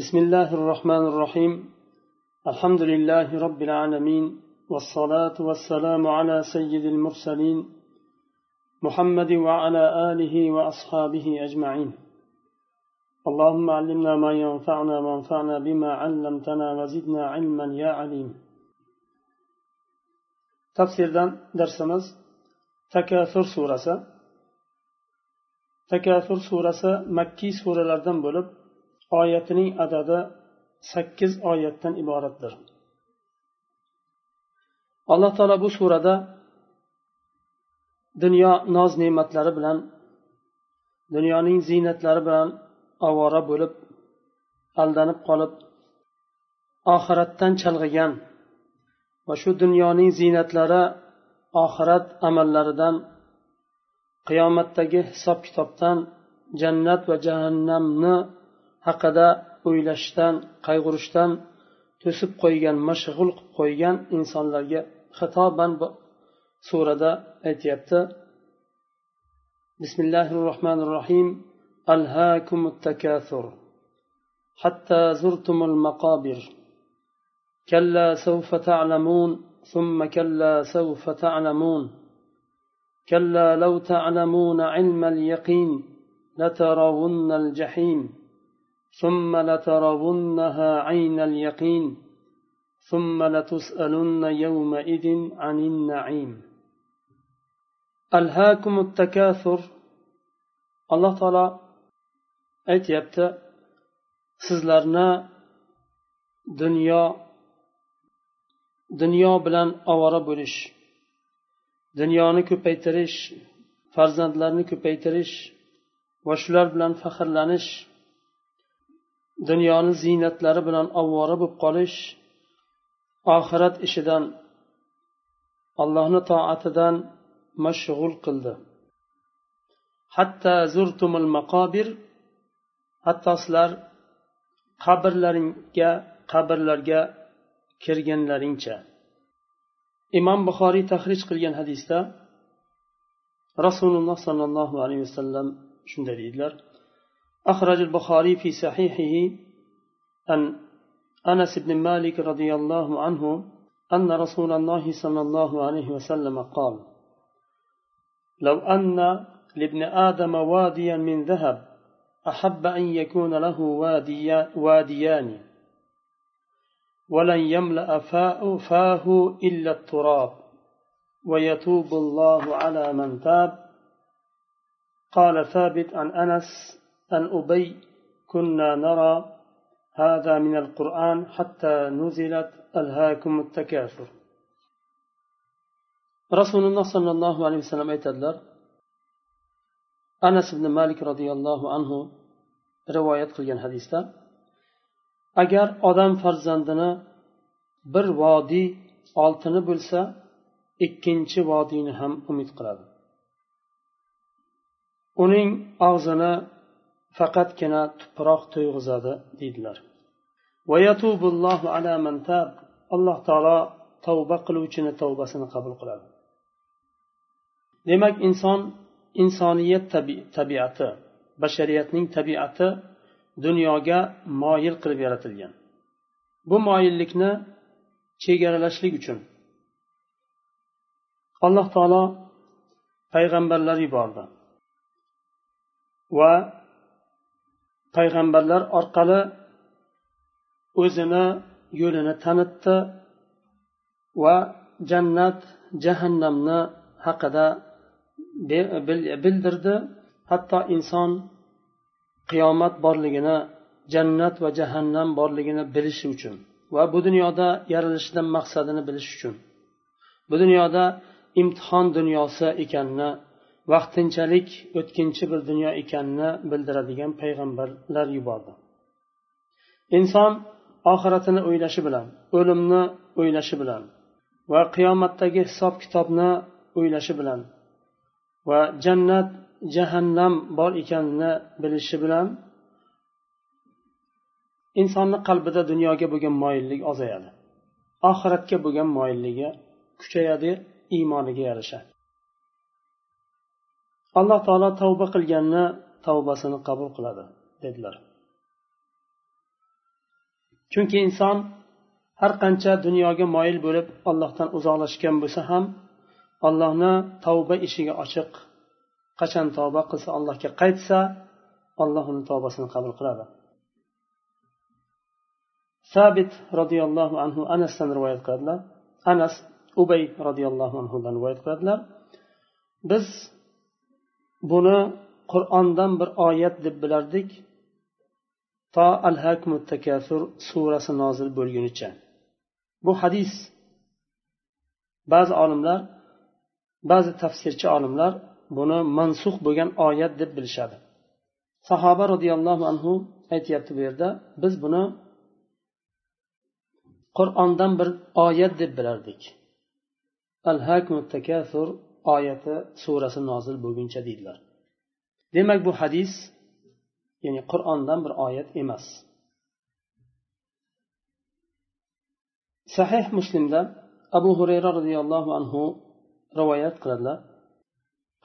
بسم الله الرحمن الرحيم الحمد لله رب العالمين والصلاة والسلام على سيد المرسلين محمد وعلى آله وأصحابه أجمعين اللهم علمنا ما ينفعنا وانفعنا بما علمتنا وزدنا علما يا عليم تفسير درسمز تكاثر سورة تكاثر سورة مكي سورة لردن بولب oyatining adadi sakkiz oyatdan iboratdir. Alloh taolo bu surada dunyo noz ne'matlari bilan dunyoning ziynatlari bilan ovora bo'lib aldanib qolib oxiratdan chalg'igan va shu dunyoning ziynatlari oxirat amallaridan qiyomatdagi hisob kitobdan jannat va jahannamni haqida o'ylashdan qayg'urishdan to'sib qo'ygan mashg'ul qilib qo'ygan insonlarga xitoban surada aytyapti bismillahi rohmanir rohim ألهاكم التكاثر حتى زرتم المقابر كلا سوف تعلمون ثم كلا سوف تعلمون كلا لو تعلمون علم اليقين لترون الجحيم ثم لترونها عين اليقين ثم لتسألن يومئذ عن النعيم ألهاكم التكاثر الله تعالى aytyapti sizlarni dunyo dunyo bilan ovora bo'lish dunyoni ko'paytirish farzandlarni ko'paytirish va shular bilan faxrlanish dunyoni ziynatlari bilan ovvora bo'lib qolish oxirat ishidan allohni toatidan mashg'ul qildi. Hatto zurtumul maqobir hatto sizlar qabrlaringga qabrlarga kirganlaringcha. Imom buxoriy tahrij qilgan hadisda rasululloh sollallohu alayhi vasallam shunday deydilar. أخرج البخاري في صحيحه أن أنس بن مالك رضي الله عنه أن رسول الله صلى الله عليه وسلم قال لو أن لابن آدم واديا من ذهب أحب أن يكون له واديا واديان ولن يملأ فاه إلا التراب ويتوب الله على من تاب. قال ثابت عن أنس أن أبي كنا نرى هذا من القرآن حتى نزلت ألهاكم التكاثر رسول الله صلى الله عليه وسلم aytadilar anas ibn malik roziyallohu anhu rivoyat qilgan hadisda agar odam farzandini bir vodiy oltini bo'lsa ikkinchi vodiyni ham umid qiladi uning og'zini faqatgina tuproq to'yg'izadi deydilar. Alloh taolo tavba qiluvchini tavbasini qabul qiladi. Demak inson insoniyat tabiati bashariyatning tabiati dunyoga moyil qilib yaratilgan. Bu moyillikni chegaralashlik uchun alloh taolo payg'ambarlar yubordi. Va payg'ambarlar orqali o'zini yo'lini tanitdi va jannat jahannamni haqida bildirdi. Hatto inson qiyomat borligini jannat va jahannam borligini bilishi uchun va bu dunyoda yaralishdan maqsadini bilish uchun. Bu dunyoda imtihon dunyosi ekanini vaqtinchalik o'tkinchi bir dunyo ekanini bildiradigan payg'ambarlar yubordi. Inson oxiratini o'ylashi bilan o'limni o'ylashi bilan va qiyomatdagi hisob kitobni o'ylashi bilan va jannat jahannam bor ekanini bilishi bilan insonni qalbida dunyoga bo'lgan moyillik ozayadi. Oxiratga bo'lgan moyilligi kuchayadi iymoniga yarasha. Alloh taolo tavba qilganni tavbasini qabul qiladi dedilar. Chunki inson har qancha dunyoga moyil bo'lib allohdan uzoqlashgan bo'lsa ham allohni tavba eshigi ochiq qachon tavba qilsa allohga qaytsa alloh uni tavbasini qabul qiladi. Sabit roziyallohu anhu anasdan rivoyat qiladilar. Anas ubay roziyallohu anhudan rivoyat qiladilar. Biz buni qur'ondan bir oyat deb bilardik. To al takasur surasi nozil bo'lgunicha. Bu hadis ba'zi olimlar ba'zi tafsirchi olimlar buni mansux bo'lgan oyat deb bilishadi. Sahoba roziyallohu anhu aytyapti bu yerda biz buni qur'ondan bir oyat deb bilardik. Al takasur oyati surasi nozil bo'lguncha deydilar demak bu hadis ya'ni qur'ondan bir oyat emas sahih muslimda abu hurayra roziyallohu anhu rivoyat qiladilar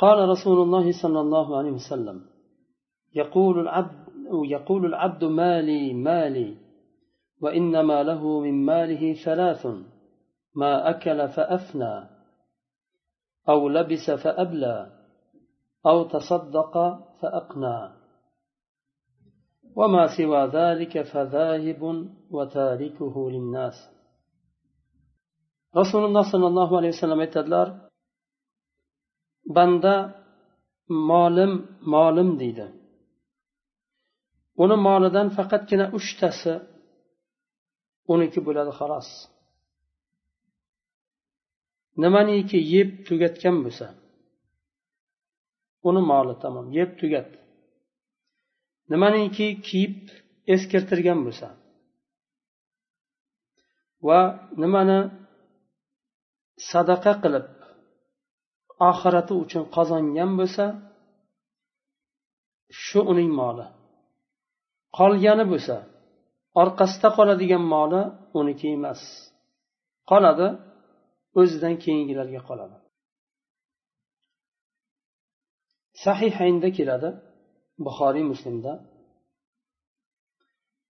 قال رسول الله صلى الله عليه وسلم يقول العبد يقول العبد مالي مالي وإنما له من ماله ثلاث ما أكل فأفنى أو لبس فأبلى أو تصدق فأقنى وما سوى ذلك فذاهب وتاركه للناس رسول الله صلى الله عليه وسلم aytadilar banda molim molim deydi uni molidan faqatgina uchtasi uniki bo'ladi xolos Nimaniki yeb tugatgan bo'lsa uni moli tamom yeb tugat. Nimaniki kiyib eskirtirgan bo'lsa va nimani sadaqa qilib oxirati uchun qozongan bo'lsa shu uning moli. Qolgani bo'lsa orqasida qoladigan moli uniki emas. Qoladi o'zidan keyingilarga qoladi sahihaynda keladi buxoriy muslimda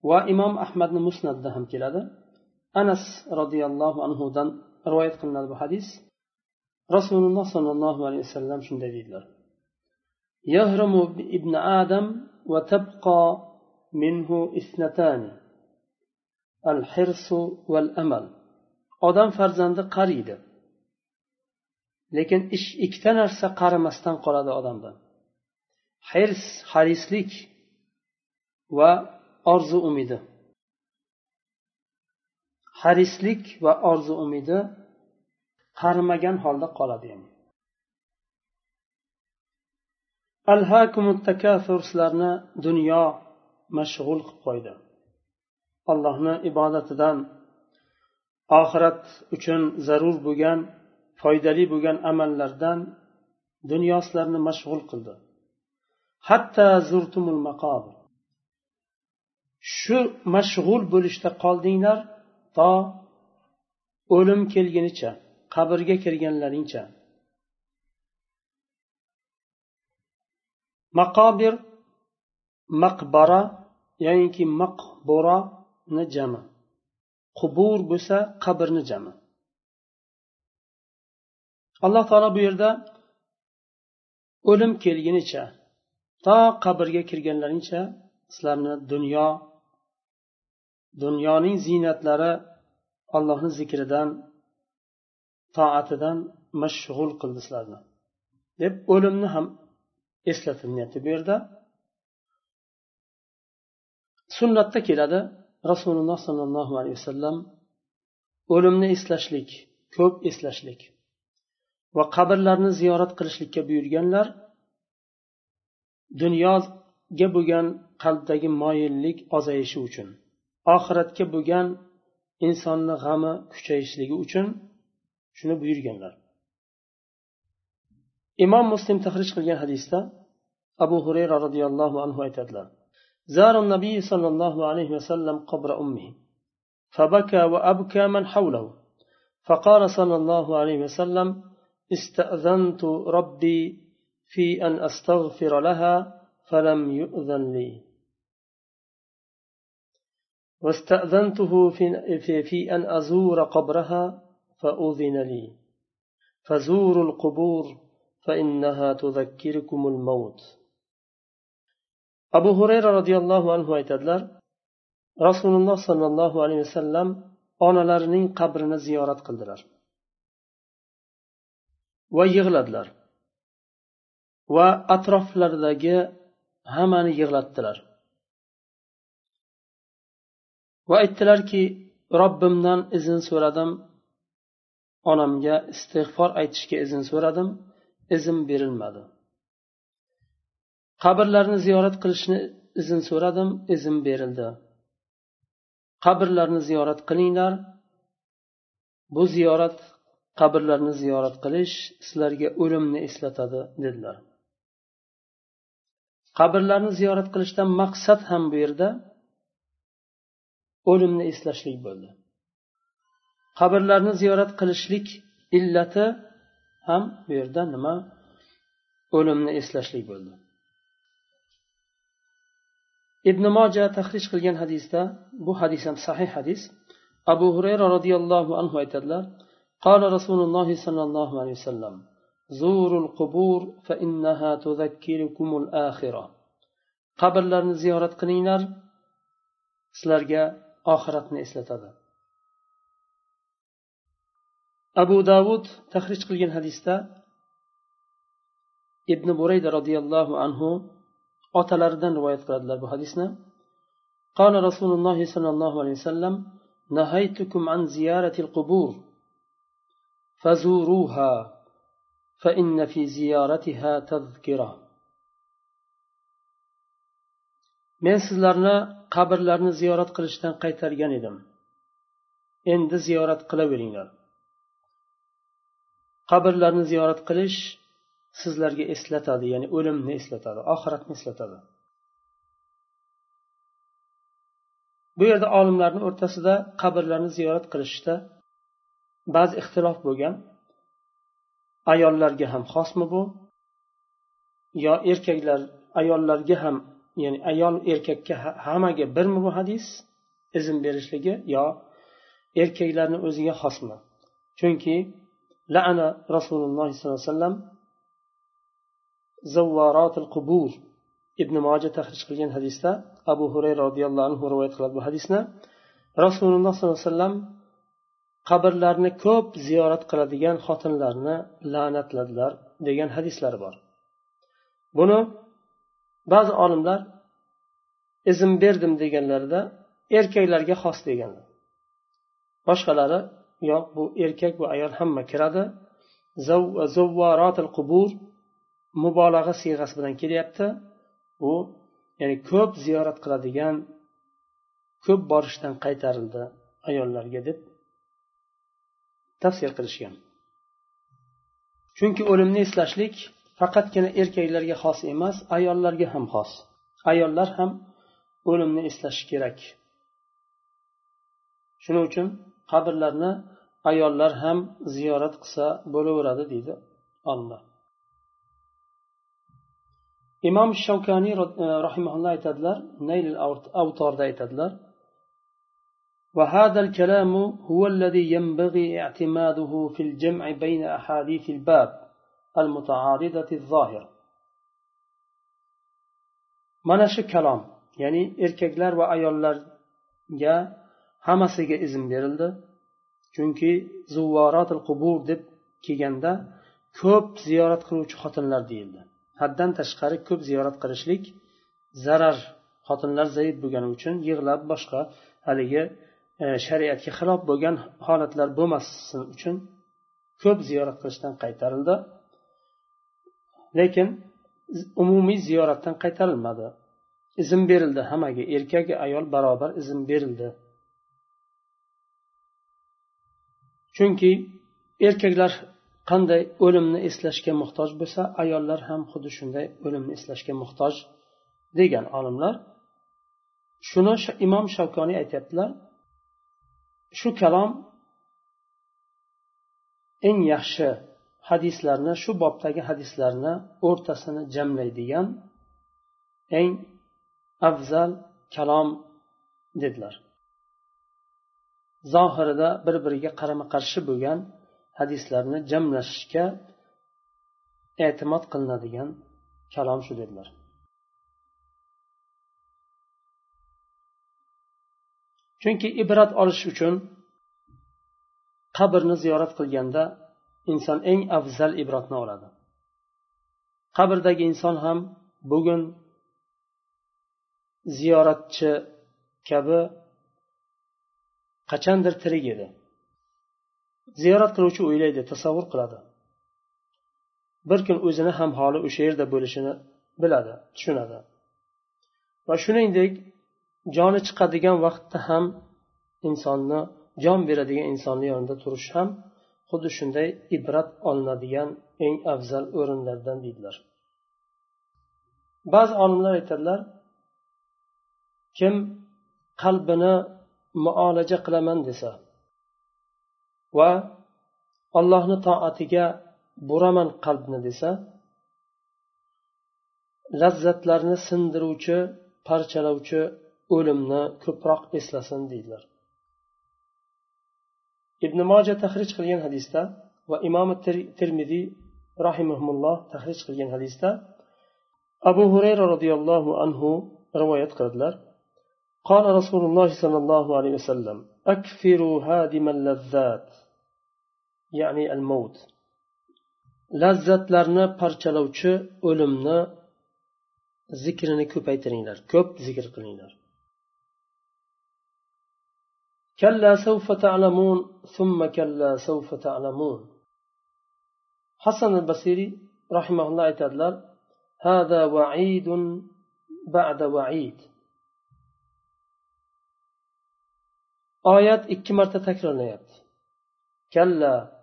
va imom ahmadni musnatda ham keladi anas roziyallohu anhudan rivoyat qilinadi bu hadis rasululloh sollallohu alayhi vasallam shunday deydilar يهرم ابن آدم وتبقى منه اثنتان الحرص والأمل odam farzandi qariydi lekin ish ikkita narsa qarimasdan qoladi odamdan. Hirs harislik va orzu umidi. Harislik va orzu umidi qarimagan holda qoladi sizlarni dunyo mashg'ul qilib qo'ydi. Allohni ibodatidan oxirat uchun zarur bo'lgan foydali bo'lgan amallardan dunyo sizlarni mashg'ul qildi. Hatto zurtumul maqobir shu mashg'ul bo'lishda qoldinglar to o'lim kelgunicha qabrga kirganlaringcha maqobir maqbara yoinki maqburani jami. Qubur bo'lsa qabrni jami. Alloh taolo bu yerda o'lim kelgunicha to qabrga kirganlaringcha sizlarni dunyo dunyoning ziynatlari allohni zikridan toatidan mashg'ul qildi sizlarni. Deb o'limni ham eslatilyapti bu yerda. Sunnatda keladi rasululloh sollallohu alayhi vasallam o'limni eslashlik ko'p eslashlik va qabrlarni ziyorat qilishlikka buyurganlar dunyoga bo'lgan qalbdagi moyillik ozayishi uchun oxiratga bo'lgan insonni g'ami kuchayishligi uchun shuni buyurganlar. Imom muslim tahrij qilgan hadisda abu hurayra roziyallohu anhu aytadilar زار النبي صلى الله عليه وسلم قبر أمه. فبكى وأبكى من حوله. فقال صلى الله عليه وسلم استأذنت ربي في أن أستغفر لها فلم يؤذن لي. واستأذنته في, أن أزور قبرها فأذن لي. فزوروا القبور فإنها تذكركم الموت. abu hurayra roziyallohu anhu aytadilar rasululloh sollallohu alayhi vasallam onalarining qabrini ziyorat qildilar. Va yig'ladilar. Va atroflaridagi hammani yig'latdilar. Va aytdilarki robbimdan izn so'radim onamga istig'for aytishga izn so'radim izn berilmadi. Qabrlarni ziyorat qilishni izn so'radim izn berildi. Qabrlarni ziyorat qilinglar. Bu ziyorat qabrlarni ziyorat qilish sizlarga o'limni eslatadi dedilar. Qabrlarni ziyorat qilishdan maqsad ham bu yerda o'limni eslashlik bo'ldi. Qabrlarni ziyorat qilishlik illati ham bu yerda nima? O'limni eslashlik bo'ldi. ibn moja tahrij qilgan hadisda bu hadis ham sahih hadis abu hurayra roziyallohu anhu aytadilar قال رسول الله صلى الله عليه وسلم زوروا القبور فإنها تذكركم الآخرة qabrlarni ziyorat qilinglar sizlarga oxiratni eslatadi abu davud tahrij qilgan hadisda ibn burayda roziyallohu anhu otalaridan rivoyat qiladilar bu hadisni قال رسول الله صلى الله عليه وسلم نهيتكم عن زيارة القبور فزوروها فإن في زيارتها تذكرة men sizlarni qabrlarni ziyorat qilishdan qaytargan edim endi ziyorat qilaveringlar qabrlarni ziyorat qilish sizlarga eslatadi ya'ni o'limni eslatadi oxiratni eslatadi. Bu yerda olimlarni o'rtasida qabrlarni ziyorat qilishda ba'zi ixtilof bo'lgan ayollarga ham xosmi bu yo erkaklar ayollarga ham ya'ni ayol erkakka hammaga birmi bu hadis izn berishligi yo erkaklarni o'ziga xosmi? Chunki la'ana rasululloh sollallohu alayhi vasallam zavvarotil qubur ibn moja tahrij qilgan hadisda abu hurayra roziyallohu anhu rivoyat qiladi bu hadisni. Rasululloh sollallohu alayhi vasallam qabrlarni ko'p ziyorat qiladigan xotinlarni la'natladilar degan hadislari bor. Buni ba'zi olimlar izn berdim deganlarida erkaklarga xos deganlar. Boshqalari yo'q bu erkak bu ayol hamma kiradi. Qubur mubolag'a siyg'asi bilan kelyapti. U ya'ni ko'p ziyorat qiladigan ko'p borishdan qaytarildi ayollarga deb tafsir qilishgan. Chunki o'limni eslashlik faqatgina erkaklarga xos emas ayollarga ham xos. Ayollar ham o'limni eslashi kerak. Shuning uchun qabrlarni ayollar ham ziyorat qilsa bo'laveradi deydi olloh imom shavkaniy rahimaulloh aytadilar nayl avtorda aytadilar وهذا الكلام هو الذي ينبغي اعتماده في الجمع بين أحاديث الباب المتعارضة الظاهرة mana shu kalom ya'ni erkaklar va ayollarga hammasiga izn berildi chunki zuvvorotil qubur deb kelganda ko'p ziyorat qiluvchi xotinlar deyildi Haddan tashqari ko'p ziyorat qilishlik zarar xotinlar zaif bo'lgani uchun yig'lab boshqa haligi e, shariatga xilof bo'lgan holatlar bo'lmasin uchun ko'p ziyorat qilishdan qaytarildi. Lekin umumiy ziyoratdan qaytarilmadi. Izn berildi hammaga erkak ayol barobar izn berildi. Chunki erkaklar qanday o'limni eslashga muhtoj bo'lsa ayollar ham xuddi shunday o'limni eslashga muhtoj degan olimlar shuni imom shavkoniy aytyaptilar shu kalom eng yaxshi hadislarni shu bobdagi hadislarni o'rtasini jamlaydigan eng afzal kalom dedilar. Zohirida bir biriga qarama qarshi bo'lgan hadislarni jamlashishga e'timod qilinadigan kalom shu dedilar. Chunki ibrat olish uchun qabrni ziyorat qilganda inson eng afzal ibratni oladi. Qabrdagi inson ham bugun ziyoratchi kabi qachondir tirik edi. Ziyorat qiluvchi o'ylaydi tasavvur qiladi. Bir kun o'zini ham holi o'sha yerda bo'lishini biladi tushunadi. Va shuningdek joni chiqadigan vaqtda ham insonni jon beradigan insonni yonida turish ham xuddi shunday ibrat olinadigan eng afzal o'rinlardan deydilar. Ba'zi olimlar aytadilar kim qalbini muolaja qilaman desa va allohni toatiga buraman qalbni desa lazzatlarni sindiruvchi parchalovchi o'limni ko'proq eslasin deydilar ibn moja tahrij qilgan hadisda va imom termiziy rahimahulloh tahrij qilgan hadisda abu hurayra roziyallohu anhu rivoyat qiladilar قال رسول الله صلى الله عليه وسلم أكثروا هادم اللذات ya'ni al mavt lazzatlarni parchalovchi o'limni zikrini ko'paytiringlar ko'p zikr qilinglar. كلا سوف تعلمون ثم كلا سوف تعلمون حسن البصيري رحمه الله تعالى هذا وعيد بعد وعيد آيات اكي مرتا تكرر كلا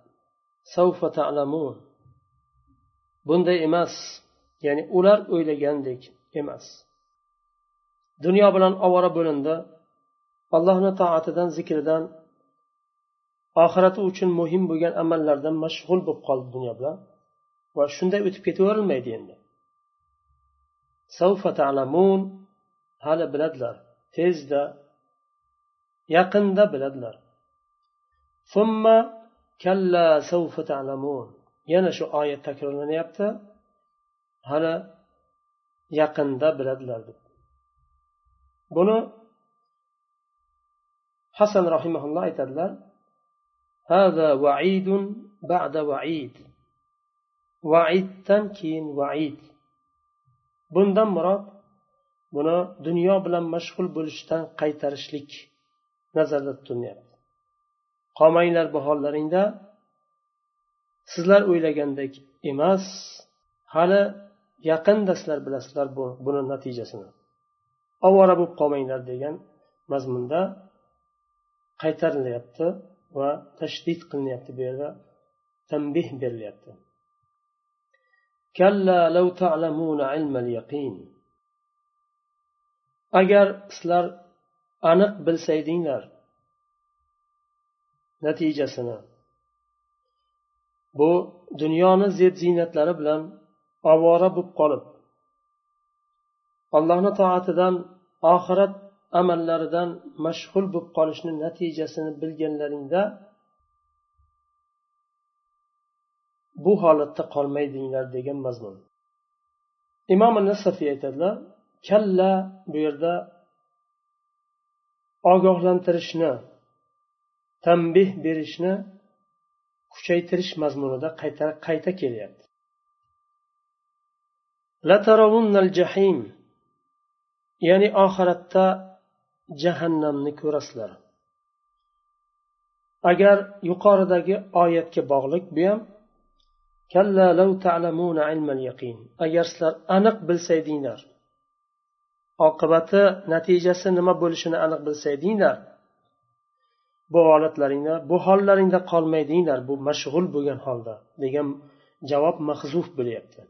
bunday emas. Ya'ni ular o'ylagandek emas. Dunyo bilan ovora bo'lindi. Allohni toatidan zikridan oxirati uchun muhim bo'lgan amallardan mashg'ul bo'lib qoldi dunyo bilan. Va shunday o'tib ketaverilmaydi endi. ta'lamun hali biladilar. Tezda yaqinda biladilar. Yana shu oyat takrorlanyapti hali yaqinda biladilar deb buni hasan rahimaulloh aytadilar هذا وعيد بعد وعيد vaiddan keyin vaid bundan murod buni dunyo bilan mashg'ul bo'lishdan qaytarishlik nazarda tutilyapti qolmanglar bu hollaringda sizlar o'ylagandek emas. Hali yaqinda sizlar bilasizlar bu buni natijasini. Ovora bo'lib qolmanglar degan mazmunda qaytarilyapti va tashdid qilinyapti bu yerda tanbeh berilyapti. Agar sizlar aniq bilsaydinglar natijasini. Bu dunyoni zeb ziynatlari bilan ovora bo'lib qolib allohni toatidan oxirat amallaridan mashg'ul bo'lib qolishni natijasini bilganlaringda bu holatda qolmaydinglar degan mazmun. Imom nasafiy aytadilar kalla bu yerda ogohlantirishni tanbeh berishni kuchaytirish mazmunida qayta qayta kelyapti. Ya'ni oxiratda jahannamni ko'rasizlar. Agar yuqoridagi oyatga bog'liq bu ham agar sizlar aniq bilsaydinglar oqibati natijasi nima bo'lishini aniq bilsaydinglar bu holatlaringda bu hollaringda qolmaydinglar bu mashg'ul bo'lgan holda degan javob mahzuf bo'lyapti.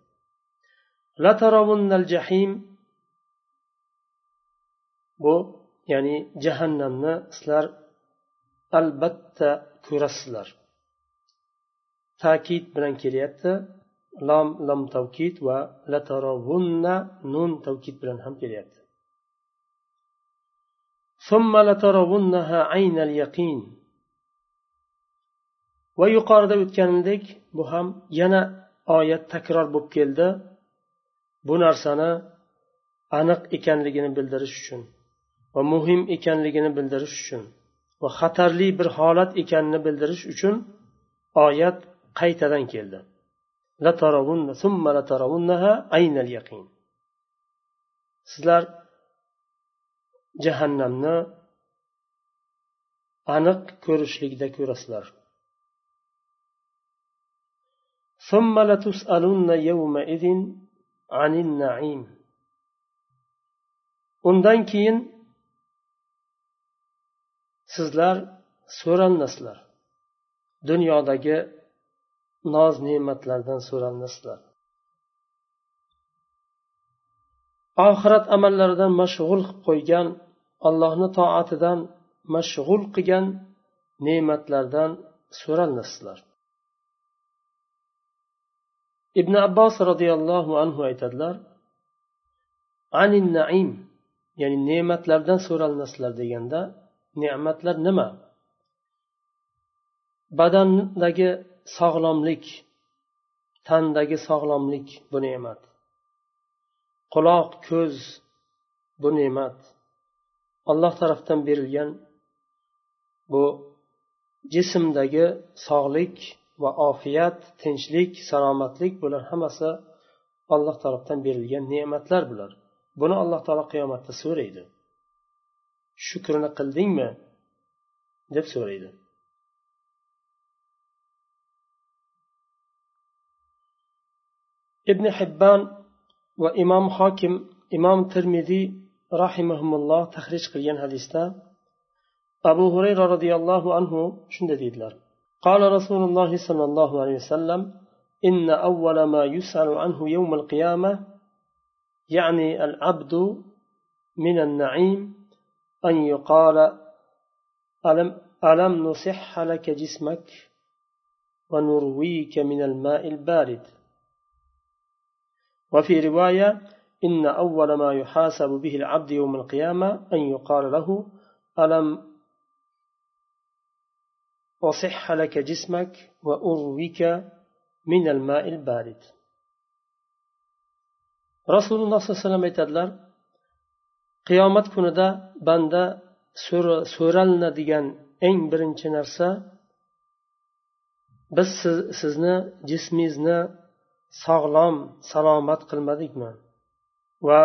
Bu ya'ni jahannamni sizlar albatta ko'rasizlar. Ta'kid bilan kelyapti lom lom tavkid va latarovunna nun tavkid bilan ham kelyapti. Va yuqorida o'tganidek bu ham yana oyat takror bo'lib keldi. Bu narsani aniq ekanligini bildirish uchun va muhim ekanligini bildirish uchun va xatarli bir holat ekanini bildirish uchun oyat qaytadan keldi. Sizlar jahannamni aniq ko'rishlikda ko'rasizlar. Undan keyin sizlar so'ralmasizlar. Dunyodagi noz ne'matlardan so'ralmasizlar. Oxirat amallaridan mashg'ul qilib qo'ygan allohni toatidan mashg'ul qilgan ne'matlardan so'ralmasizlar ibn abbos roziyallohu anhu aytadilar anin naim ya'ni ne'matlardan so'ralmaslar deganda ne'matlar nima? Badandagi sog'lomlik tandagi sog'lomlik bu ne'mat. Quloq ko'z bu ne'mat. Alloh tarafdan berilgan bu jismdagi sog'lik va ofiyat tinchlik salomatlik bular hammasi alloh tarafdan berilgan ne'matlar bular buni alloh taolo qiyomatda so'raydi shukrini qildingmi deb so'raydi ibn hibbon va imom hokim imom termiziy rahimahumulloh tahrij qilgan hadisda abu hurayra roziyallohu anhu shunday deydilar. قال رسول الله صلى الله عليه وسلم إن أول ما يسأل عنه يوم القيامة يعني العبد من النعيم أن يقال ألم, ألم نصح لك جسمك ونرويك من الماء البارد وفي رواية إن أول ما يحاسب به العبد يوم القيامة أن يقال له ألم أصح لك جسمك وأرويك من الماء البارد رسول الله صلى الله عليه وسلم aytadilar qiyomat kunida banda so'ralinadigan eng birinchi narsa biz sizni jismingizni sog'lom salomat qilmadikmi Va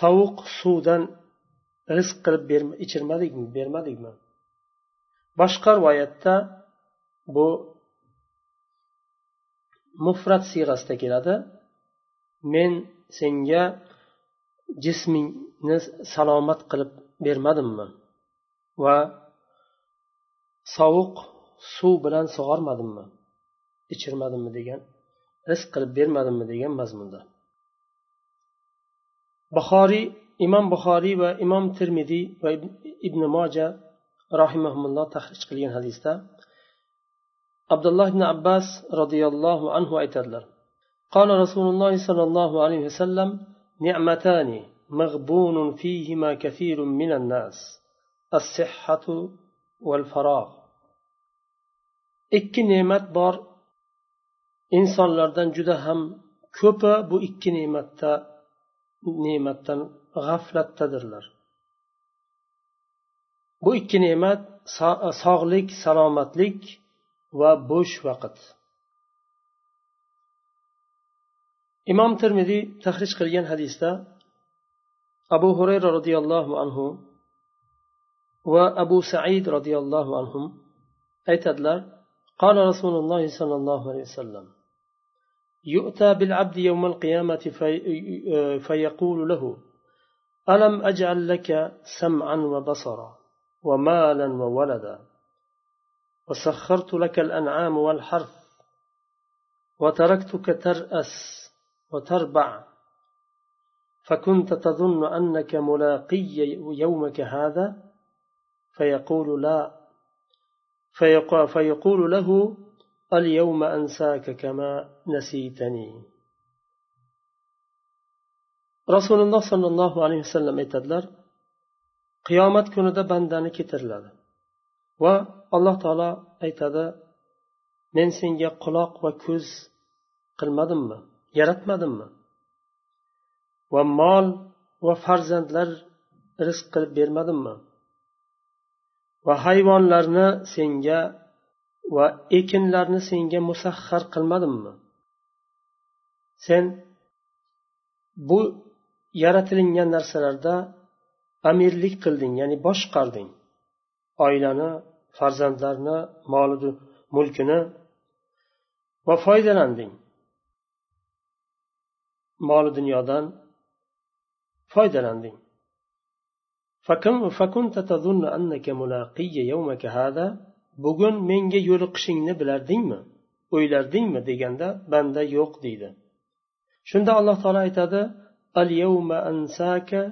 sovuq suvdan rizq qilib ichirmadikmi bermadikmi? Boshqa rivoyatda bu mufrat siyg'asida keladi. Men senga jismingni salomat qilib bermadimmi? Va sovuq suv bilan sug'ormadimmi? Ichirmadimmi degan rizq qilib bermadimmi degan mazmunda. buxoriy imom buxoriy va imom termiziy va ibn moja rahimahulloh tahrij qilgan hadisda abdulloh ibn abbas roziyallohu anhu aytadilar قال رسول الله صلى الله عليه وسلم نعمتان مغبون فيهما كثير من الناس الصحة والفراغ ikki ne'mat bor insonlardan juda ham ko'pi bu ikki ne'matda ne'matdan g'aflatdadirlar bu ikki ne'mat sog'lik salomatlik va bo'sh vaqt imom termiziy tahrij qilgan hadisda abu hurayra roziyallohu anhu va abu said roziyallohu anhu aytadilar قال رسول الله صلى الله عليه وسلم يؤتى بالعبد يوم القيامة في فيقول له ألم أجعل لك سمعا وبصرا ومالا وولدا؟ وسخرت لك الأنعام والحرث وتركتك ترأس وتربع فكنت تظن أنك ملاقي يومك هذا؟ فيقول لا فيقول له اليوم أنساك كما نسيتني rasululloh sollallohu alayhi vasallam aytadilar qiyomat kunida bandani keltiriladi va alloh taolo aytadi men senga quloq va ko'z qilmadimmi yaratmadimmi va mol va farzandlar rizq qilib bermadimmi va hayvonlarni senga va ekinlarni senga musahhar qilmadimmi sen bu yaratilingan narsalarda amirlik qilding ya'ni boshqarding oilani farzandlarni moli mulkini va foydalanding moli dunyodan foydalanding فكنت تظن أنك ملاقي يومك هذا bugun menga yo'liqishingni bilardingmi? O'ylardingmi? deganda banda yo'q deydi. Shunda alloh taolo aytadi al yawma ansaka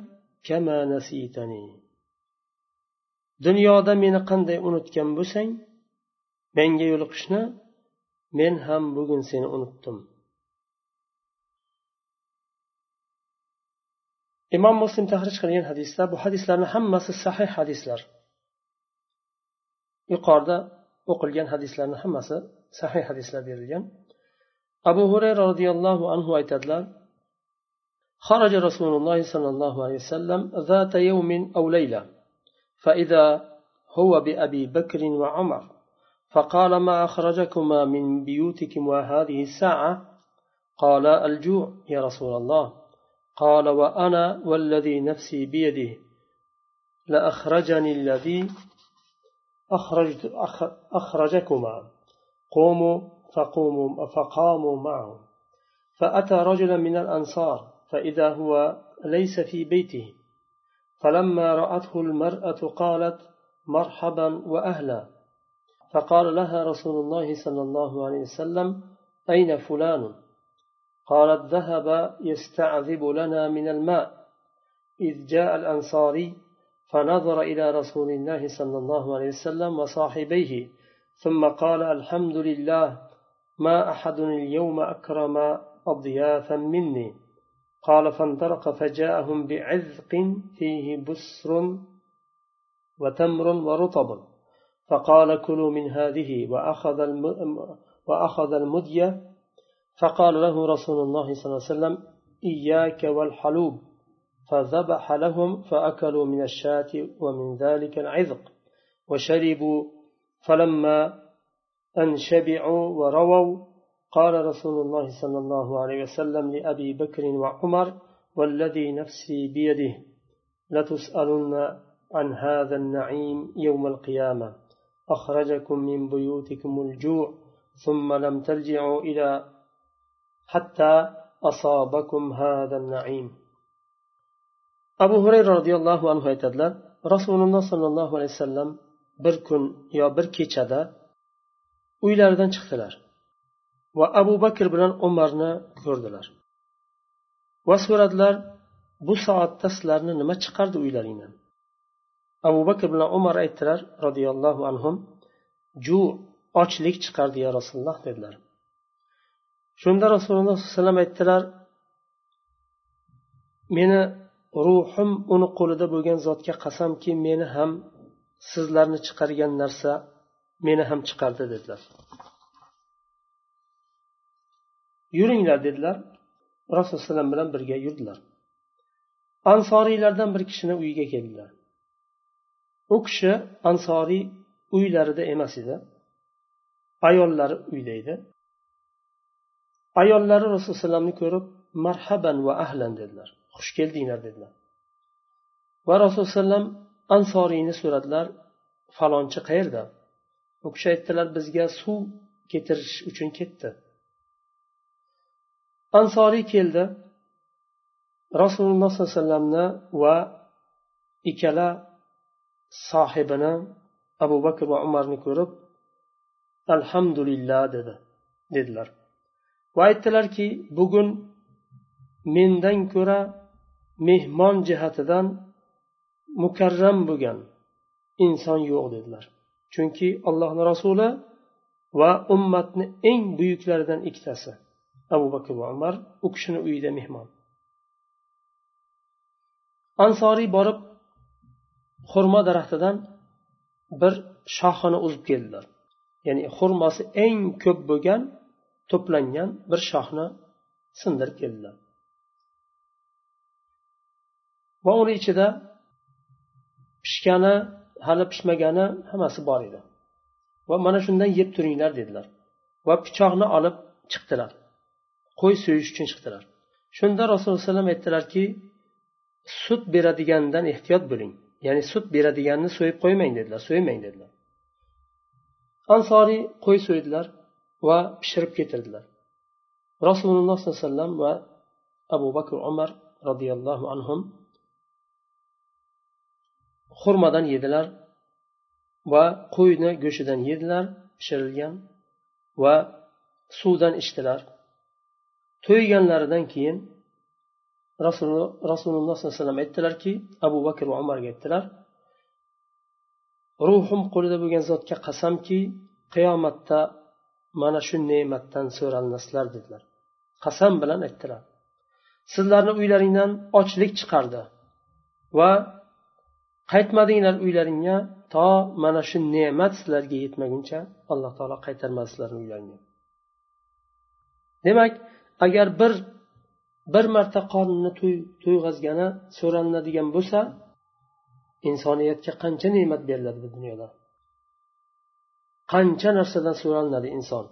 kama nasitani. Dunyoda meni qanday unutgan bo'lsang menga yo'liqishni men ham bugun seni unutdim. Imom muslim tahrij qilgan hadislar bu hadislarni hammasi sahih hadislar. Yuqorida o'qilgan hadislarni hammasi sahih hadislar berilgan. Abu hurayra roziyallohu anhu aytadilar خرج رسول الله صلى الله عليه وسلم ذات يوم أو ليلة فإذا هو بأبي بكر وعمر فقال ما أخرجكما من بيوتكم وهذه الساعة قال الجوع يا رسول الله قال وأنا والذي نفسي بيده لأخرجني الذي أخرجت أخرجكما. قوموا فقوموا فقاموا معه فأتى رجلا من الأنصار فإذا هو ليس في بيته. فلما رأته المرأة قالت مرحبا وأهلا. فقال لها رسول الله صلى الله عليه وسلم أين فلان؟ قالت ذهب يستعذب لنا من الماء. إذ جاء الأنصاري فنظر إلى رسول الله صلى الله عليه وسلم وصاحبيه ثم قال الحمد لله ما أحد اليوم أكرم أضيافا مني. قال فانطلق فجاءهم بعذق فيه بسر وتمر ورطب فقال كلوا من هذه. وأخذ وأخذ المدية فقال له رسول الله صلى الله عليه وسلم إياك والحلوب. فذبح لهم فأكلوا من الشاة ومن ذلك العذق وشربوا. فلما أن شبعوا ورووا قال رسول الله صلى الله عليه وسلم لأبي بكر وعمر والذي نفسي بيده لتسألن عن هذا النعيم يوم القيامة. أخرجكم من بيوتكم الجوع ثم لم ترجعوا إلى حتى أصابكم هذا النعيم. abu hurayra roziyallohu anhu aytadilar rasululloh sollallohu alayhi vasallam bir kun yo bir kechada uylaridan chiqdilar va abu bakr bilan umarni ko'rdilar. Va so'radilar bu soatda sizlarni nima chiqardi uylaringdan? Abu bakr bilan umar aytdilar roziyallohu anhum ju ochlik chiqardi ya rasululloh dedilar. Shunda rasululloh sallallohu alayhi vasallam aytdilar meni ruhim uni qo'lida bo'lgan zotga qasamki meni ham sizlarni chiqargan narsa meni ham chiqardi dedilar. Yuringlar dedilar. Rasululloh alayhi bilan birga yurdilar. Ansoriylardan bir kishini uyiga keldilar. U kishi ansoriy uylarida emas edi. Ayollari uyda edi. Ayollari rasululloh alayhivasallamni ko'rib marhaban va ahlan dedilar. Xush keldinglar dedilar. Va rasululloh alayhivasallam ansoriyni so'radilar falonchi qayerda? U kishi aytdilar bizga suv keltirish uchun ketdi. Ansoriy keldi. Rasululloh sollallohu alayhi vasallamni va ikkala sohibini abu bakr va umarni ko'rib alhamdulillah dedi dedilar. Va aytdilarki bugun mendan ko'ra mehmon jihatidan mukarram bo'lgan inson yo'q dedilar. Chunki allohni rasuli va ummatni eng buyuklaridan ikkitasi abu bakr va umar u kishini uyida mehmon. Ansoriy borib xurmo daraxtidan bir shoxini uzib keldilar. Ya'ni xurmosi eng ko'p bo'lgan to'plangan bir shoxni sindirib keldilar. Va uni ichida pishgani hali pishmagani hammasi bor edi. Va mana shundan yeb turinglar dedilar. Va pichoqni olib chiqdilar. Qo'y so'yish uchun chiqdilar. Shunda rasululloh alayhi vasallam aytdilarki sut beradigandan ehtiyot bo'ling. Ya'ni sut beradiganni so'yib qo'ymang dedilar. So'ymang dedilar. Ansoriy qo'y so'ydilar va pishirib ketirdilar. Rasululloh sollallohu alayhi vasallam va abu bakr umar roziyallohu anhu xurmadan yedilar va qo'yni go'shtidan yedilar pishirilgan va suvdan ichdilar. To'yganlaridan keyin rasululloh sollallohu alayhi vasallam aytdilarki abu bakr va umarga aytdilar ruhim qo'lida bo'lgan zotga qasamki qiyomatda mana shu ne'matdan so'ralmaslar dedilar. Qasam bilan aytdilar. Sizlarni uylaringdan ochlik chiqardi va qaytmadinglar uylaringga to mana shu ne'mat sizlarga yetmaguncha alloh taolo qaytarmadi sizlarni uylaringga demak agar bir bir marta qornini to'yg'azgani so'ralinadigan bo'lsa insoniyatga qancha ne'mat beriladi bu dunyoda? Qancha narsadan so'ralinadi inson?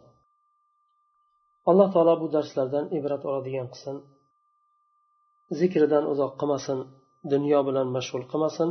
Alloh taolo bu darslardan ibrat oladigan qilsin. Zikridan uzoq qilmasin dunyo bilan mashg'ul qilmasin.